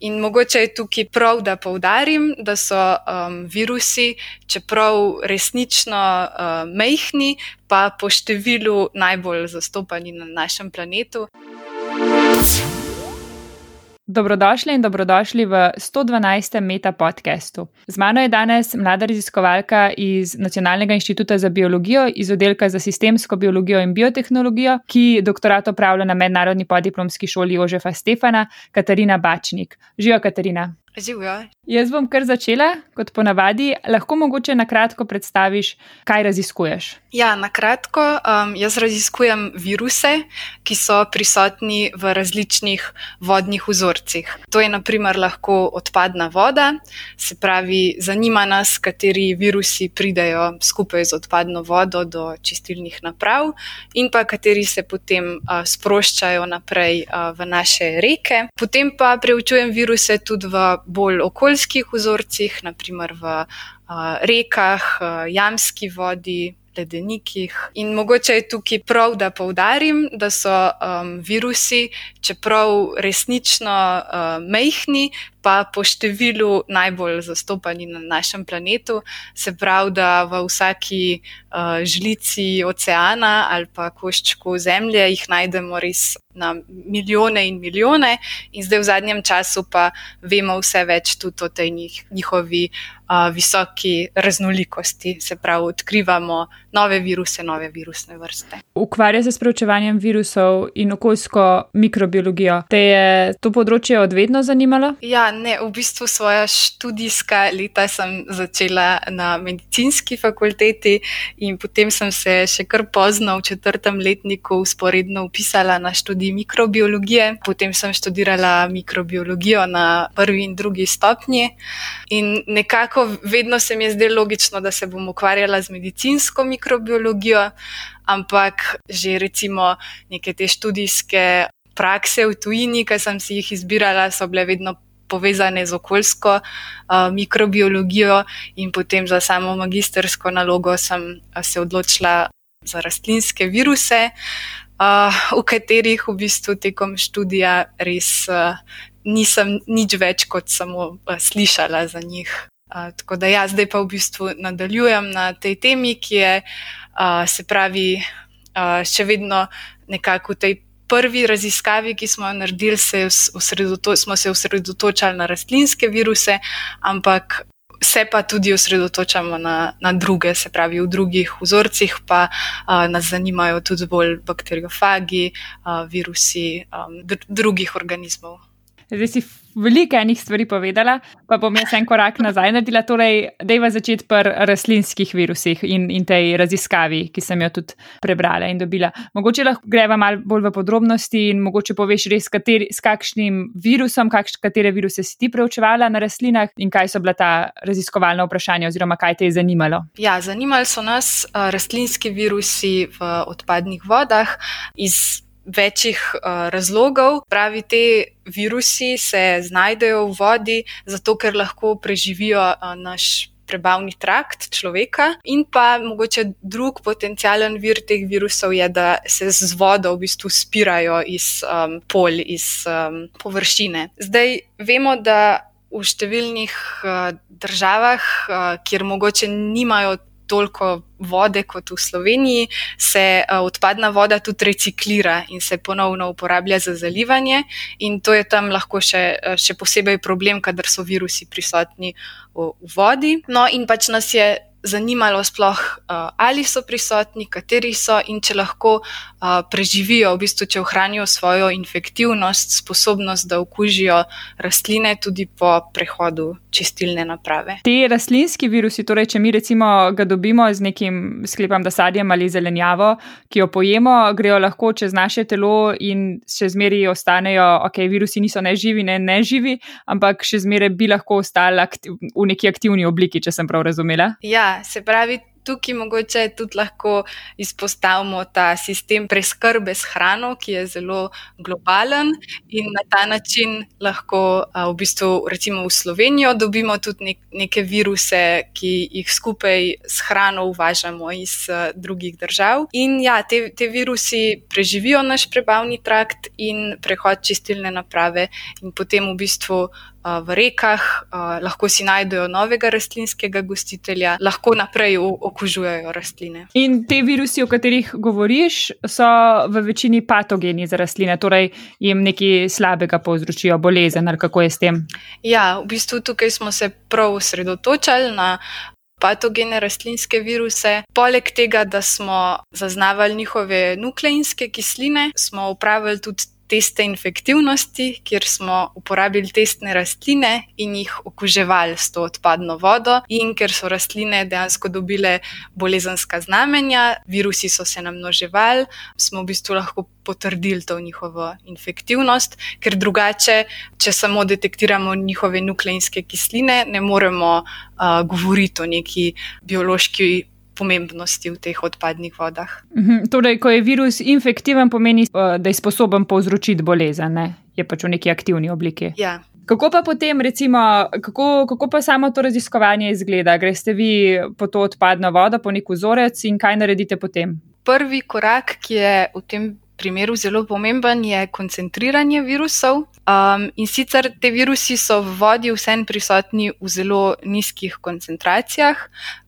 In mogoče je tukaj prav, da povdarim, da so um, virusi, čeprav resnično uh, mehni, pa po številu najbolj zastopani na našem planetu. Dobrodošli in dobrodošli v 112. Meta podkastu. Z mano je danes mlada raziskovalka iz Nacionalnega inštituta za biologijo iz oddelka za sistemsko biologijo in biotehnologijo, ki doktorat opravlja na mednarodni podiplomski šoli Jožefa Stefana, Katarina Bačnik. Živijo, Katarina. Živijo. Jaz bom kar začela, kot ponavadi. Lahko mogoče na kratko predstaviš, kaj raziskuješ. Ja, na kratko. Um, jaz raziskujem viruse, ki so prisotni v različnih vodnih vzorcih. To je naprimer lahko odpadna voda, se pravi, zanima nas, kateri virusi pridejo skupaj z odpadno vodo do čistilnih naprav, in pa kateri se potem uh, sproščajo naprej uh, v naše reke. Potem pa preučujem viruse tudi v bolj okoljskih vzorcih, naprimer v uh, rekah, uh, jamski vodi, ledenikih. In mogoče je tukaj prav, da povdarim, da so um, virusi, čeprav resnično uh, mehni, pa po številu najbolj zastopani na našem planetu. Se pravi, da v vsaki uh, žlici oceana ali pa koščku zemlje jih najdemo res na milijone in milijone, in zdaj v zadnjem času pa vemo vse več tudi o tej njihovi uh, visoki raznolikosti. Se pravi, odkrivamo nove viruse, nove virusne vrste. Ukvarja se s preučevanjem virusov in okoljsko mikrobiologijo. Te je to področje odvedno zanimalo? Ja, ne, v bistvu svoja študijska leta sem začela na medicinski fakulteti in potem sem se še kar pozno v četrtem letniku usporedno upisala na študij mikrobiologije. Potem sem študirala mikrobiologijo na prvi in drugi stopnji in nekako vedno se mi je zdelo logično, da se bom ukvarjala z medicinsko mikrobiologijo. Ampak že recimo neke te študijske prakse v tujini, ki sem si jih izbirala, so bile vedno povezane z okoljsko uh, mikrobiologijo, in potem za samo magistersko nalogo sem se odločila za rastlinske viruse, uh, v katerih v bistvu tekom študija res uh, nisem nič več kot samo uh, slišala za njih. Uh, tako da jaz zdaj pa v bistvu nadaljujem na tej temi, ki je, uh, se pravi, uh, še vedno nekako v tej prvi raziskavi, ki smo jo naredili, se smo se osredotočali na rastlinske viruse, ampak se pa tudi osredotočamo na, na druge, se pravi, v drugih vzorcih pa a, nas zanimajo tudi bolj bakteriofagi, a, virusi a, dr drugih organizmov. Zdaj si veliko enih stvari povedala, pa bom jaz en korak nazaj naredila. Torej, dejva začeti pri rastlinskih virusih in, in tej raziskavi, ki sem jo tudi prebrala in dobila. Mogoče lahko greva malo bolj v podrobnosti in mogoče poveš res, kateri, s kakšnim virusom, kakš, katere viruse si ti preučevala na rastlinah in kaj so bila ta raziskovalna vprašanja oziroma kaj te je zanimalo. Ja, zanimali so nas uh, rastlinski virusi v odpadnih vodah iz večjih uh, razlogov. Pravi, te virusi se znajdejo v vodi, zato ker lahko preživijo uh, naš. Prebavni trakt človeka, in pa mogoče drug potencijalen vir teh virusov je, da se z vodo v bistvu spirajo iz um, polj, iz um, površine. Zdaj vemo, da v številnih uh, državah, uh, kjer mogoče nimajo toliko vode kot v Sloveniji, se uh, odpadna voda tudi reciklira in se ponovno uporablja za zalivanje. In to je tam lahko še, še posebej problem, kadar so virusi prisotni v, v vodi. No, in pač nas je zanimalo sploh, uh, ali so prisotni, kateri so in če lahko preživijo, v bistvu, če ohranijo svojo infektivnost, sposobnost, da okužijo rastline tudi po prehodu čistilne naprave. Te rastlinski virusi, torej, če mi recimo ga dobimo z nekim sklepom, da sadjem ali zelenjavo, ki jo pojemo, grejo lahko čez naše telo in še zmeraj ostanejo, ok, virusi niso neživi, ne neživi, ampak še zmeraj bi lahko ostali v neki aktivni obliki, če sem prav razumela. Ja, se pravi, Tukaj mogoče tudi lahko izpostavimo ta sistem preskrbe s hrano, ki je zelo globalen in na ta način lahko v bistvu recimo v Slovenijo dobimo tudi nek, neke viruse, ki jih skupaj s hrano uvažamo iz drugih držav. In ja, te, te virusi preživijo naš prebavni trakt in prehod čistilne naprave in potem v bistvu v rekah, lahko si najdejo novega rastlinskega gostitelja, lahko naprej okužujejo rastline. In te virusi, o katerih govoriš, so v večini patogeni za rastline, torej jim nekaj slabega povzročijo, bolezen ali kako je s tem? Ja, v bistvu tukaj smo se prav osredotočali na. Patogene rastlinske viruse. Poleg tega, da smo zaznavali njihove nukleinske kisline, smo upravili tudi teste infektivnosti, kjer smo uporabili testne rastline in jih okuževali s to odpadno vodo, in ker so rastline dejansko dobile bolezenska znamenja, virusi so se namnoževali, smo v bistvu lahko potrdili to njihovo infektivnost, ker drugače, če samo detektiramo njihove nukleinske kisline, ne moremo uh, govoriti o neki biološki pomembnosti v teh odpadnih vodah. Mhm, torej, ko je virus infektiven, pomeni, eh, da je sposoben povzročiti bolezen, ne? je pač v neki aktivni obliki. Ja. Kako pa potem, recimo, kako, kako pa samo to raziskovanje izgleda? Greste vi po to odpadno vodo, po nek vzorec in kaj naredite potem? Prvi korak, ki je v tem primeru zelo pomemben, je koncentriranje virusov. Um, in sicer te virusi so v vodi vsem prisotni v zelo nizkih koncentracijah,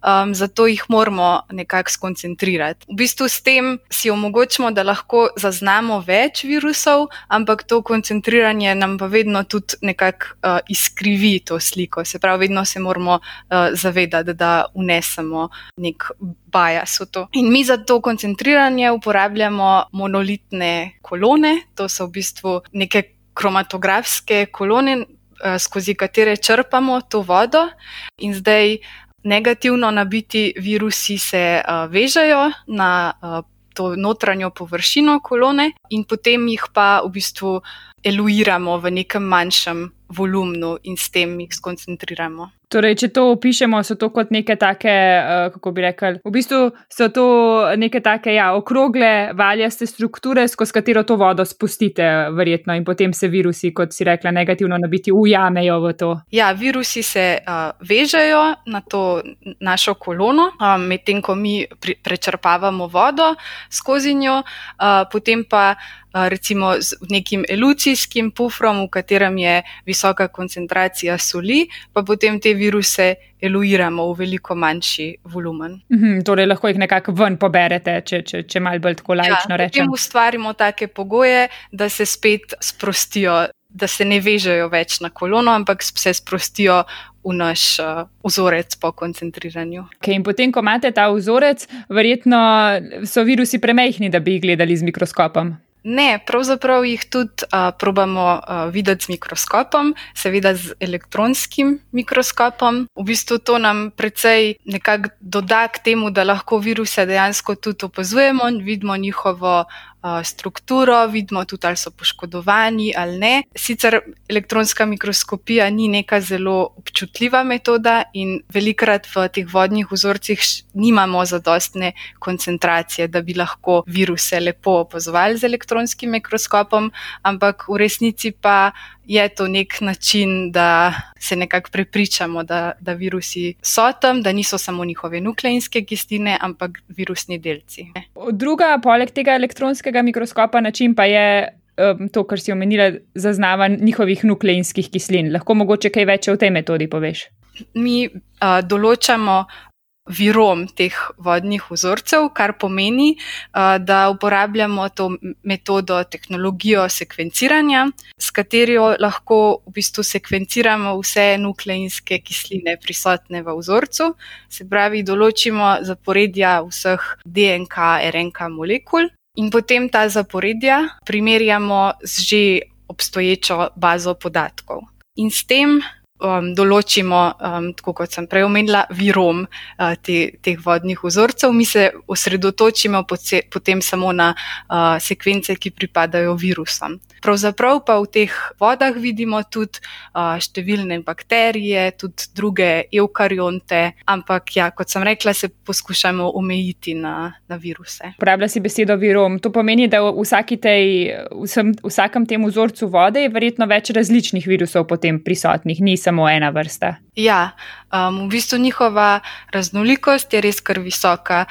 um, zato jih moramo nekako skoncentrirati. V bistvu s tem si omogočimo, da lahko zaznamo več virusov, ampak to koncentriranje nam pa vedno tudi nekako uh, izkrivi to sliko. Se pravi, vedno se moramo uh, zavedati, da unesemo nek bias v to. In mi za to koncentriranje uporabljamo monolitne kolone, to so v bistvu neke kromatografske kolone, eh, skozi katere črpamo to vodo, in zdaj negativno nabiti virusi se uh, vežejo na uh, to notranjo površino kolone, in potem jih pa v bistvu eluiramo v nekem manjšem volumnu in s tem jih skoncentriramo. Torej, če to opišemo, so to kot neke take, uh, kako bi rekel, v bistvu so to neke take, ja, okrogle, valjaste strukture, skozi katero to vodo spustite, verjetno, in potem se virusi, kot si rekla, negativno nabiti, ujamejo v to. Ja, virusi se uh, vežejo na to našo kolono, um, medtem ko mi pri, prečrpavamo vodo skozi njo, uh, potem pa. Recimo z nekim elucijskim pufrom, v katerem je visoka koncentracija soli, pa potem te viruse eluiramo v veliko manjši volumen. Mhm, torej, lahko jih nekako ven poberete, če, če, če malo bolj tako lajično ja, rečemo. Mi ustvarimo take pogoje, da se spet sprostijo, da se ne vežejo več na kolono, ampak se sprostijo. V naš uh, vzorec po koncentriranju. Okay, potem, ko imate ta vzorec, verjetno so virusi premehni, da bi jih gledali z mikroskopom. Ne, pravzaprav jih tudi uh, probamo uh, videti z mikroskopom, seveda z elektronskim mikroskopom. V bistvu to nam precej nekako doda k temu, da lahko viruse dejansko tudi opazujemo in vidimo njihovo strukturo, vidimo tudi, ali so poškodovani ali ne. Sicer elektronska mikroskopija ni neka zelo občutljiva metoda in velikrat v teh vodnih vzorcih nimamo zadostne koncentracije, da bi lahko viruse lepo opazovali z elektronskim mikroskopom, ampak v resnici pa je to nek način, da se nekako prepričamo, da, da virusi so tam, da niso samo njihove nukleinske kisline, ampak virusni delci. Druga, poleg tega elektronskega mikroskopa, način pa je. To, kar si omenila, zaznava njihovih nukleinskih kislin. Lahko mogoče kaj več o tej metodi poveš? Mi uh, določamo virom teh vodnih vzorcev, kar pomeni, da uporabljamo to metodo, tehnologijo sekvenciranja, s katero lahko v bistvu sekvenciramo vse nukleinske kisline prisotne v vzorcu. Se pravi, določimo zaporedja vseh DNK, RNK molekul in potem ta zaporedja primerjamo z že obstoječo bazo podatkov. In s tem um, določimo, um, tako kot sem prej omenila, virom uh, te, teh vodnih vzorcev. Mi se osredotočimo potem samo na uh, sekvence, ki pripadajo virusom. Pravzaprav pa v teh vodah vidimo tudi uh, številne bakterije, tudi druge eukarionte, ampak ja, kot sem rekla, se poskušamo omejiti na, na viruse. Uporablja si besedo virom. To pomeni, da v tej, vsem, vsakem tem vzorcu vode je verjetno več različnih virusov potem prisotnih, ni samo ena vrsta. Ja, um, v bistvu njihova raznolikost je res kar visoka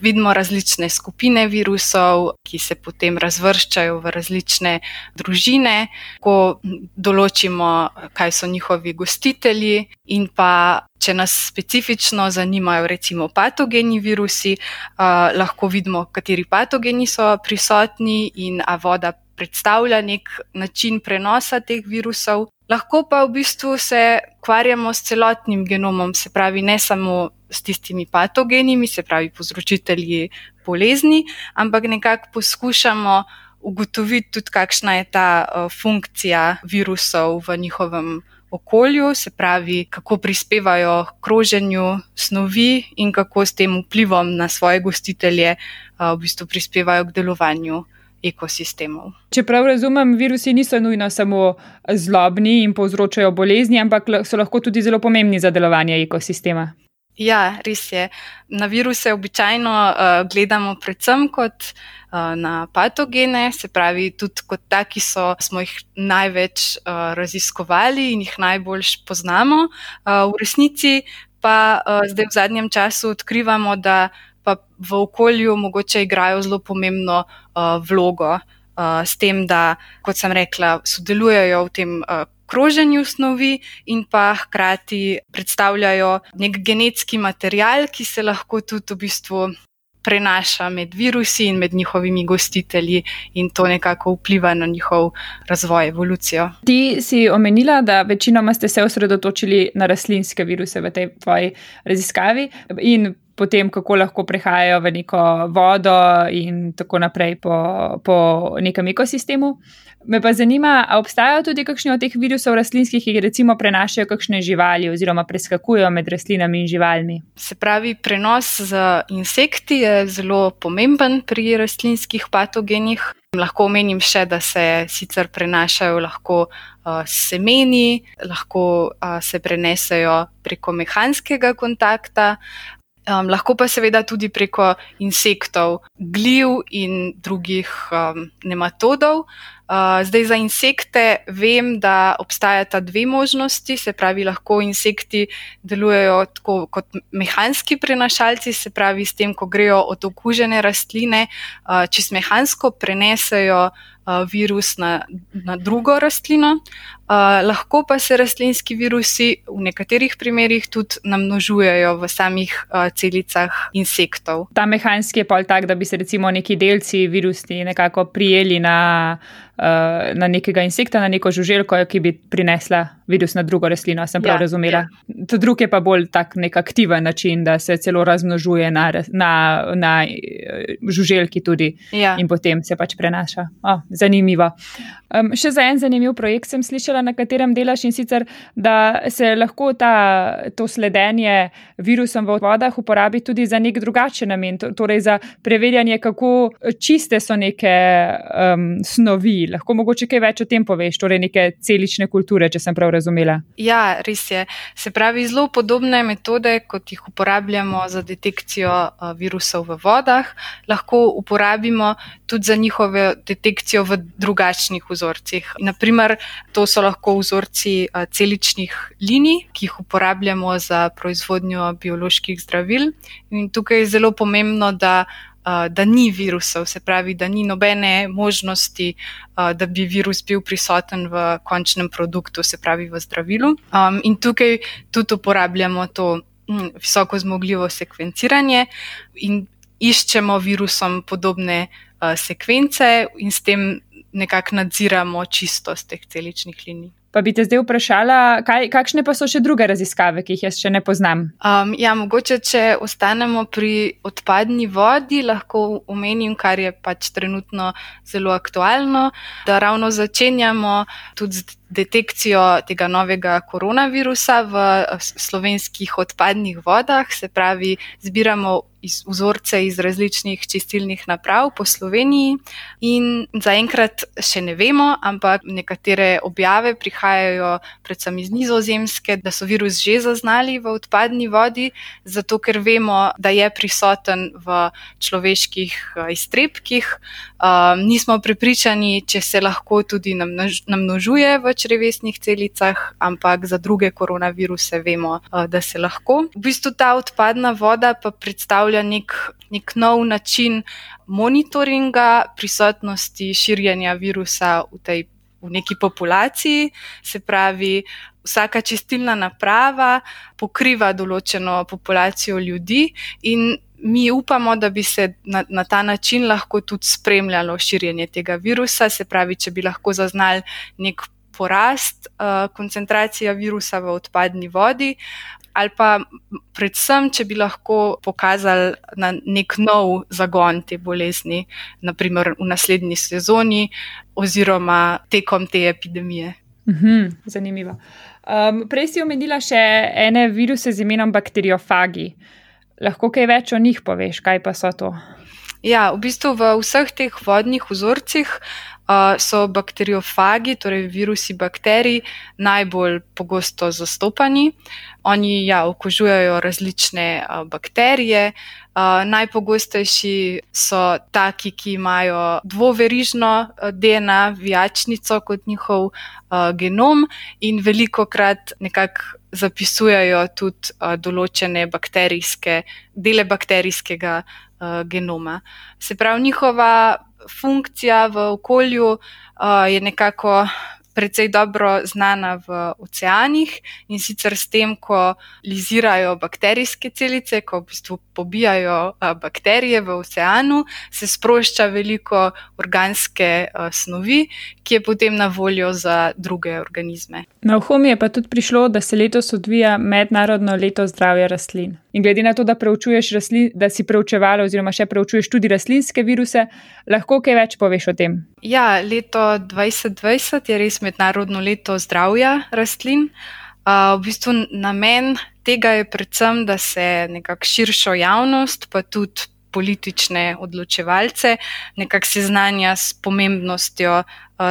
vidimo različne skupine virusov, ki se potem razvrščajo v različne družine, ko določimo, kaj so njihovi gostitelji, in pa če nas specifično zanimajo, recimo, patogeni virusi, uh, lahko vidimo, kateri patogeni so prisotni in a voda. Predstavlja nek način prenosa teh virusov, lahko pa v bistvu se ukvarjamo s celotnim genomom, se pravi, ne samo s tistimi patogenimi, se pravi, povzročitelji bolezni, ampak nekako poskušamo ugotoviti tudi, kakšna je ta uh, funkcija virusov v njihovem okolju, se pravi, kako prispevajo k kroženju snovi in kako s tem vplivom na svoje gostitelje uh, v bistvu prispevajo k delovanju. Ekosistemov. Če prav razumem, virusi niso nujno samo zlobni in povzročajo bolezni, ampak so lahko tudi zelo pomembni za delovanje ekosistema. Ja, res je. Na viruse običajno uh, gledamo predvsem kot uh, na patogene, se pravi, tudi kot taki so, smo jih največ uh, raziskovali in jih najbolj poznamo. Uh, v resnici pa uh, zdaj v zadnjem času odkrivamo, da pa v okolju mogoče igrajo zelo pomembno uh, vlogo, uh, s tem, da, kot sem rekla, sodelujejo v tem. Uh, kroženju snovi in pa hkrati predstavljajo nek genetski material, ki se lahko tudi v bistvu prenaša med virusi in med njihovimi gostitelji, in to nekako vpliva na njihov razvoj, evolucijo. Ti si omenila, da večinoma ste se osredotočili na rastlinske viruse v tej tvoji raziskavi in potem, kako lahko prehajajo v neko vodo in tako naprej po, po nekem ekosistemu. Me pa zanima, ali obstajajo tudi kakšni od teh virusov rastlinskih, ki recimo prenašajo kakšne živali oziroma preskakujejo med rastlinami in živalmi? Se pravi, prenos z insekti je zelo pomemben pri rastlinskih patogenih. Lahko omenim še, da se sicer prenašajo lahko uh, semeni, lahko uh, se prenesejo preko mehanskega kontakta, um, lahko pa seveda tudi preko insektov, gliv in drugih um, nematodov. Uh, zdaj za insekte vem, da obstajata dve možnosti, se pravi, lahko insekti delujejo tako kot mehanski prenašalci, se pravi, s tem, ko grejo od okužene rastline, uh, čez mehansko prenesejo uh, virus na, na drugo rastlino. Uh, lahko pa se rastlinski virusi v nekaterih primerjih tudi namnožujejo v samih uh, celicah insektov. Ta mehanski je pol tak, da bi se recimo neki delci virusni nekako prijeli na uh, na nekega insekta, na neko žuželko, ki bi prinesla virus na drugo rastlino. Sem prav ja, razumela. Ja. To druge pa bolj tak nek aktiven način, da se celo razmnožuje na, na, na eh, žuželki tudi ja. in potem se pač prenaša. Oh, zanimivo. Um, še za en zanimiv projekt sem slišala, na katerem delaš in sicer, da se lahko ta, to sledenje virusom v vodah uporabi tudi za nek drugačen namen, torej za preverjanje, kako čiste so neke um, snovi, lahko mogoče kaj več o tem poveš, torej neke celične kulture, če sem prav razumela. Ja, res je. Se pravi, zelo podobne metode, kot jih uporabljamo za detekcijo virusov v vodah, lahko uporabimo tudi za njihovo detekcijo v drugačnih vzorcih. Naprimer, to so lahko vzorci celičnih linij, ki jih uporabljamo za proizvodnjo bioloških zdravil. In tukaj je zelo pomembno, da da ni virusov, se pravi, da ni nobene možnosti, da bi virus bil prisoten v končnem produktu, se pravi v zdravilu. In tukaj tudi uporabljamo to hm, visoko zmogljivo sekvenciranje in iščemo virusom podobne sekvence in s tem nekako nadziramo čistost teh celičnih linij. Pa bi te zdaj vprašala, kaj, kakšne pa so še druge raziskave, ki jih jaz še ne poznam? Um, ja, mogoče, če ostanemo pri odpadni vodi, lahko omenim, kar je pač trenutno zelo aktualno, da ravno začenjamo tudi z detekcijo tega novega koronavirusa v slovenskih odpadnih vodah, se pravi, zbiramo iz vzorce iz različnih čistilnih naprav po Sloveniji. In zaenkrat še ne vemo, ampak nekatere objave prihajajo predvsem iz Nizozemske, da so virus že zaznali v odpadni vodi, zato ker vemo, da je prisoten v človeških eh, iztrebkih. Um, nismo prepričani, če se lahko tudi namnožuje v črevesnih celicah, ampak za druge koronaviruse vemo, uh, da se lahko. V bistvu ta odpadna voda pa predstavlja predstavlja nek, nek nov način monitoringa prisotnosti širjenja virusa v, tej, v neki populaciji. Se pravi, vsaka čistilna naprava pokriva določeno populacijo ljudi in mi upamo, da bi se na, na ta način lahko tudi spremljalo širjenje tega virusa. Se pravi, če bi lahko zaznali nek porast uh, koncentracije virusa v odpadni vodi, ali pa predvsem, če bi lahko pokazali na nek nov zagon te bolezni, naprimer v naslednji sezoni oziroma tekom te epidemije. Mhm, zanimivo. Um, prej si omenila še ene viruse z imenom bakteriofagi. Lahko kaj več o njih poveš, kaj pa so to? Ja, v bistvu v vseh teh vodnih vzorcih so bakteriofagi, torej virusi bakterij, najbolj pogosto zastopani. Oni ja, okužujejo različne bakterije. Najpogostejši so taki, ki imajo dvoverižno DNA, vijačnico kot njihov genom in veliko krat nekako zapisujejo tudi uh, določene bakterijske, dele bakterijskega uh, genoma. Se pravi, njihova funkcija v okolju uh, je nekako precej dobro znana v oceanih in sicer s tem, ko lizirajo bakterijske celice, ko v bistvu pobijajo bakterije v oceanu, se sprošča veliko organske snovi, ki je potem na voljo za druge organizme. Na Ohomi je pa tudi prišlo, da se letos odvija mednarodno leto zdravja rastlin. In glede na to, da, rastlin, da si preučevala oziroma še preučuješ tudi rastlinske viruse, lahko kaj več poveš o tem? Ja, leto 2020 je res mednarodno leto zdravja rastlin. Uh, v bistvu namen tega je predvsem, da se nekako širšo javnost, pa tudi politične odločevalce, nekako seznanja s pomembnostjo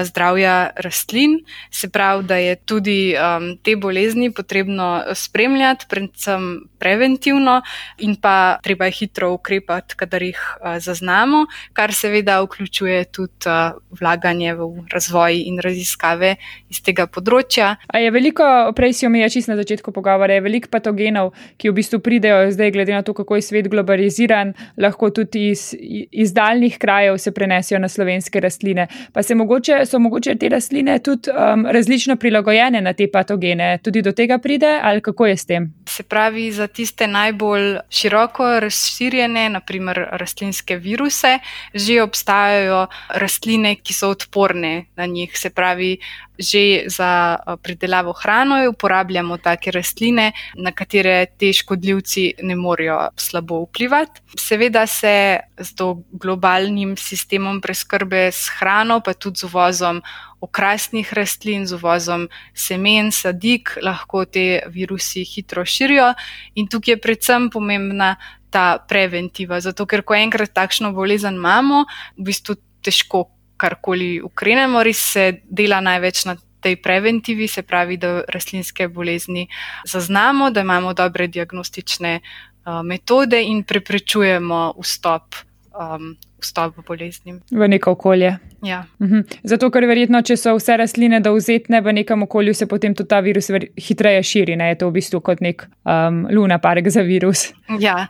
zdravja rastlin. Se pravi, da je tudi um, te bolezni potrebno spremljati, predvsem preventivno, in pa treba je hitro ukrepati, kadar jih uh, zaznamo, kar seveda vključuje tudi uh, vlaganje v razvoj in raziskave iz tega področja. A je veliko, prej si omenjal čisto na začetku pogovora, je veliko patogenov, ki v bistvu pridejo zdaj, glede na to, kako je svet globaliziran, lahko tudi iz, iz daljnih krajev se prenesijo na slovenske rastline. Pa se mogoče so mogoče te rastline tudi um, različno prilagojene na te patogene, tudi do tega pride, ali kako je s tem? Se pravi, za tiste najbolj široko razširjene, naprimer rastlinske viruse, že obstajajo rastline, ki so odporne na njih. Se pravi, že za eh, pridelavo hrane uporabljamo take rastline, na katere te škodljivci ne morejo slabo vplivati. Seveda se z globalnim sistemom preskrbe s hrano, pa tudi z uvozom okrasnih rastlin, z uvozom semen, sadik, lahko te virusi hitro širijo. In tukaj je predvsem pomembna ta preventiva, zato ker ko enkrat takšno bolezen imamo, v bistvu težko karkoli ukrenemo, res se dela največ na tej preventivi, se pravi, da rastlinske bolezni zaznamo, da imamo dobre diagnostične uh, metode in preprečujemo vstop. Um, Vstop v bolezni. V neko okolje. Ja. Mhm. Zato, ker verjetno, če so vse rastline dovzetne v nekem okolju, se potem tudi ta virus hitreje širi. Ne? Je to v bistvu kot nek um, luna park za virus. Ja,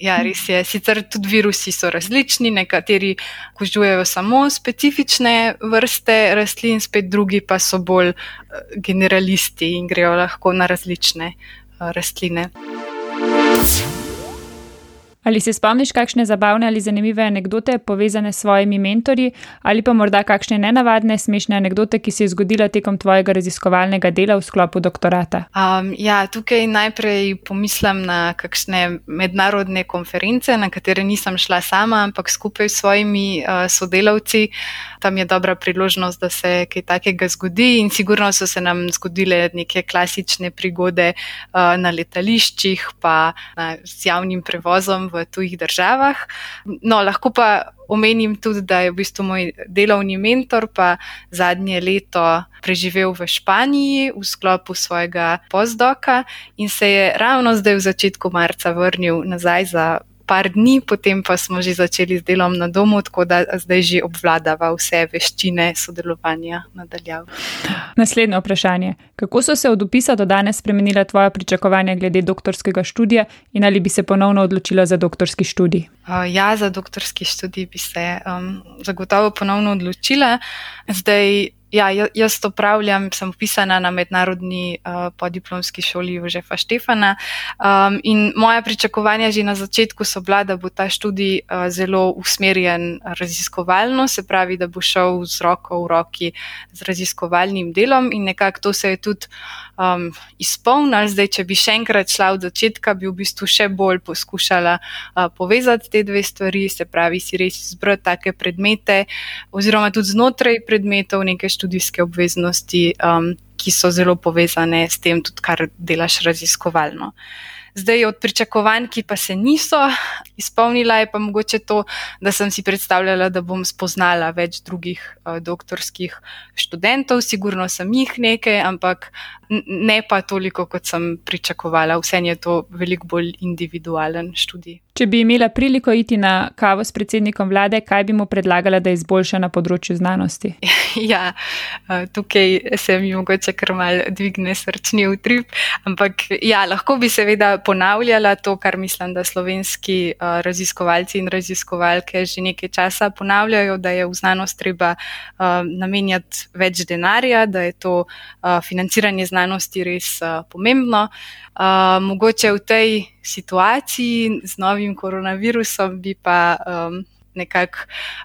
Ja, res je. Sicer tudi virusi so različni, nekateri kožujejo samo specifične vrste rastlin, spet drugi pa so bolj eh, generalisti in grejo lahko na različne eh, rastline. Ali se spomniš kakšne zabavne ali zanimive anekdote povezane s svojimi mentorji, ali pa morda kakšne nenavadne, smešne anekdote, ki se je zgodila tekom tvojega raziskovalnega dela v sklopu doktorata? Um, ja, tukaj najprej pomislim na kakšne mednarodne konference, na katere nisem šla sama, ampak skupaj s svojimi uh, sodelavci. Tam je dobra priložnost, da se kaj takega zgodi, in sigurno so se nam zgodile neke klasične prigode uh, na letališčih, pa na, z javnim prevozom v tujih državah. No, lahko pa omenim tudi, da je v bistvu moj delovni mentor pa zadnje leto preživel v Španiji v sklopu svojega postdoka in se je ravno zdaj v začetku marca vrnil nazaj za par dni, potem pa smo že začeli z delom na domu, tako da zdaj že obvladava vse veščine sodelovanja nadaljav. Naslednje vprašanje. Kako so se od upisa do danes spremenila tvoja pričakovanja glede doktorskega študija in ali bi se ponovno odločila za doktorski študij? Uh, ja, za doktorski študij bi se um, zagotovo ponovno odločila. Zdaj, Ja, jaz to upravljam, sem upisana na mednarodni uh, podiplomski šoli Jožefa Štefana. Um, in moja pričakovanja že na začetku so bila, da bo ta študij uh, zelo usmerjen raziskovalno, se pravi, da bo šel z roko v roki z raziskovalnim delom in nekako to se je tudi um, izpolnil. Zdaj, če bi še enkrat šla od začetka, bi v bistvu še bolj poskušala uh, povezati te dve stvari, se pravi, si res izbrati take predmete oziroma tudi znotraj predmetov neke študijske obveznosti, um, ki so zelo povezane s tem, tudi kar delaš raziskovalno. Zdaj, od pričakovanj, ki pa se niso izpolnila, je pa mogoče to, da sem si predstavljala, da bom spoznala več drugih uh, doktorskih študentov, sigurno sem jih nekaj, ampak ne pa toliko, kot sem pričakovala. Vse je to veliko bolj individualen študij. Če bi imela priliko iti na kavo s predsednikom vlade, kaj bi mu predlagala, da izboljša na področju znanosti? Ja, tukaj se mi mogoče kar mal dvigne srčni utrip, ampak ja, lahko bi seveda ponavljala to, kar mislim, da slovenski raziskovalci in raziskovalke že nekaj časa ponavljajo, da je v znanost treba namenjati več denarja, da je to financiranje znanosti res pomembno. Mogoče v tej situaciji z novim koronavirusom bi pa um, nekako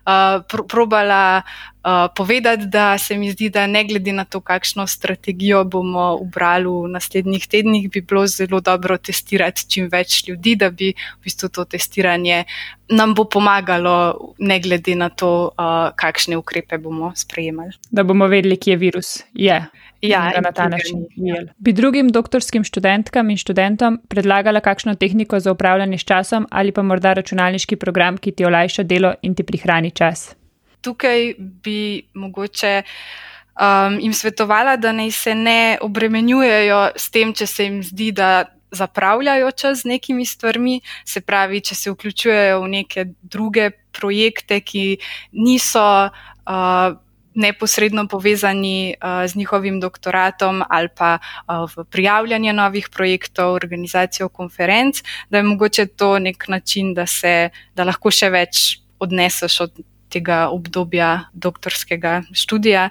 uh, pr probala uh, povedati, da se mi zdi, da ne glede na to, kakšno strategijo bomo ubrali v naslednjih tednih, bi bilo zelo dobro testirati čim več ljudi, da bi v bistvu to testiranje nam bo pomagalo, ne glede na to, uh, kakšne ukrepe bomo sprejemali. Da bomo vedeli, kje je virus. Yeah. Ja, na ta način. Ja. Bi drugim doktorskim študentkam in študentom predlagala kakšno tehniko za upravljanje s časom ali pa morda računalniški program, ki ti olajša delo in ti prihrani čas? Tukaj bi mogoče um, jim svetovala, da naj se ne obremenjujejo s tem, če se jim zdi, da zapravljajo čas z nekimi stvarmi, se pravi, če se vključujejo v neke druge projekte, ki niso. Uh, neposredno povezani uh, z njihovim doktoratom ali pa uh, v prijavljanje novih projektov, organizacijo konferenc, da je mogoče to nek način, da, se, da lahko še več odneseš od tega obdobja doktorskega študija.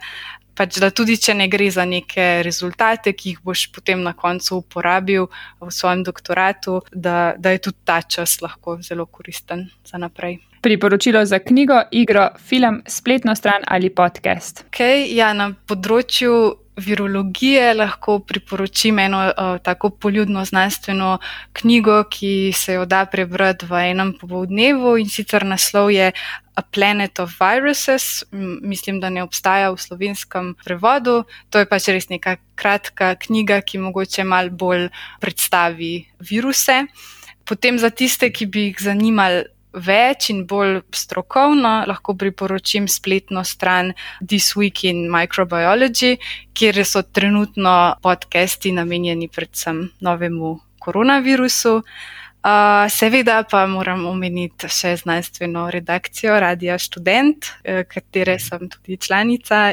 Pač, da tudi, če ne gre za neke rezultate, ki jih boš potem na koncu uporabil v svojem doktoratu, da, da je tudi ta čas lahko zelo koristen za naprej priporočilo za knjigo, igro, film, spletno stran ali podcast? Okay, ja, na področju virologije lahko priporočim eno uh, tako poljudno znanstveno knjigo, ki se jo da prebrati v enem popoldnevu in sicer naslov je A Planet of Viruses. Mislim, da ne obstaja v slovenskem prevodu. To je pač res neka kratka knjiga, ki mogoče mal bolj predstavi viruse. Potem za tiste, ki bi jih zanimali več in bolj strokovno, lahko priporočim spletno stran This Week in Microbiology, kjer so trenutno podcasti namenjeni predvsem novemu koronavirusu. Uh, seveda pa moram omeniti še znanstveno redakcijo Radia Student, eh, katere sem tudi članica.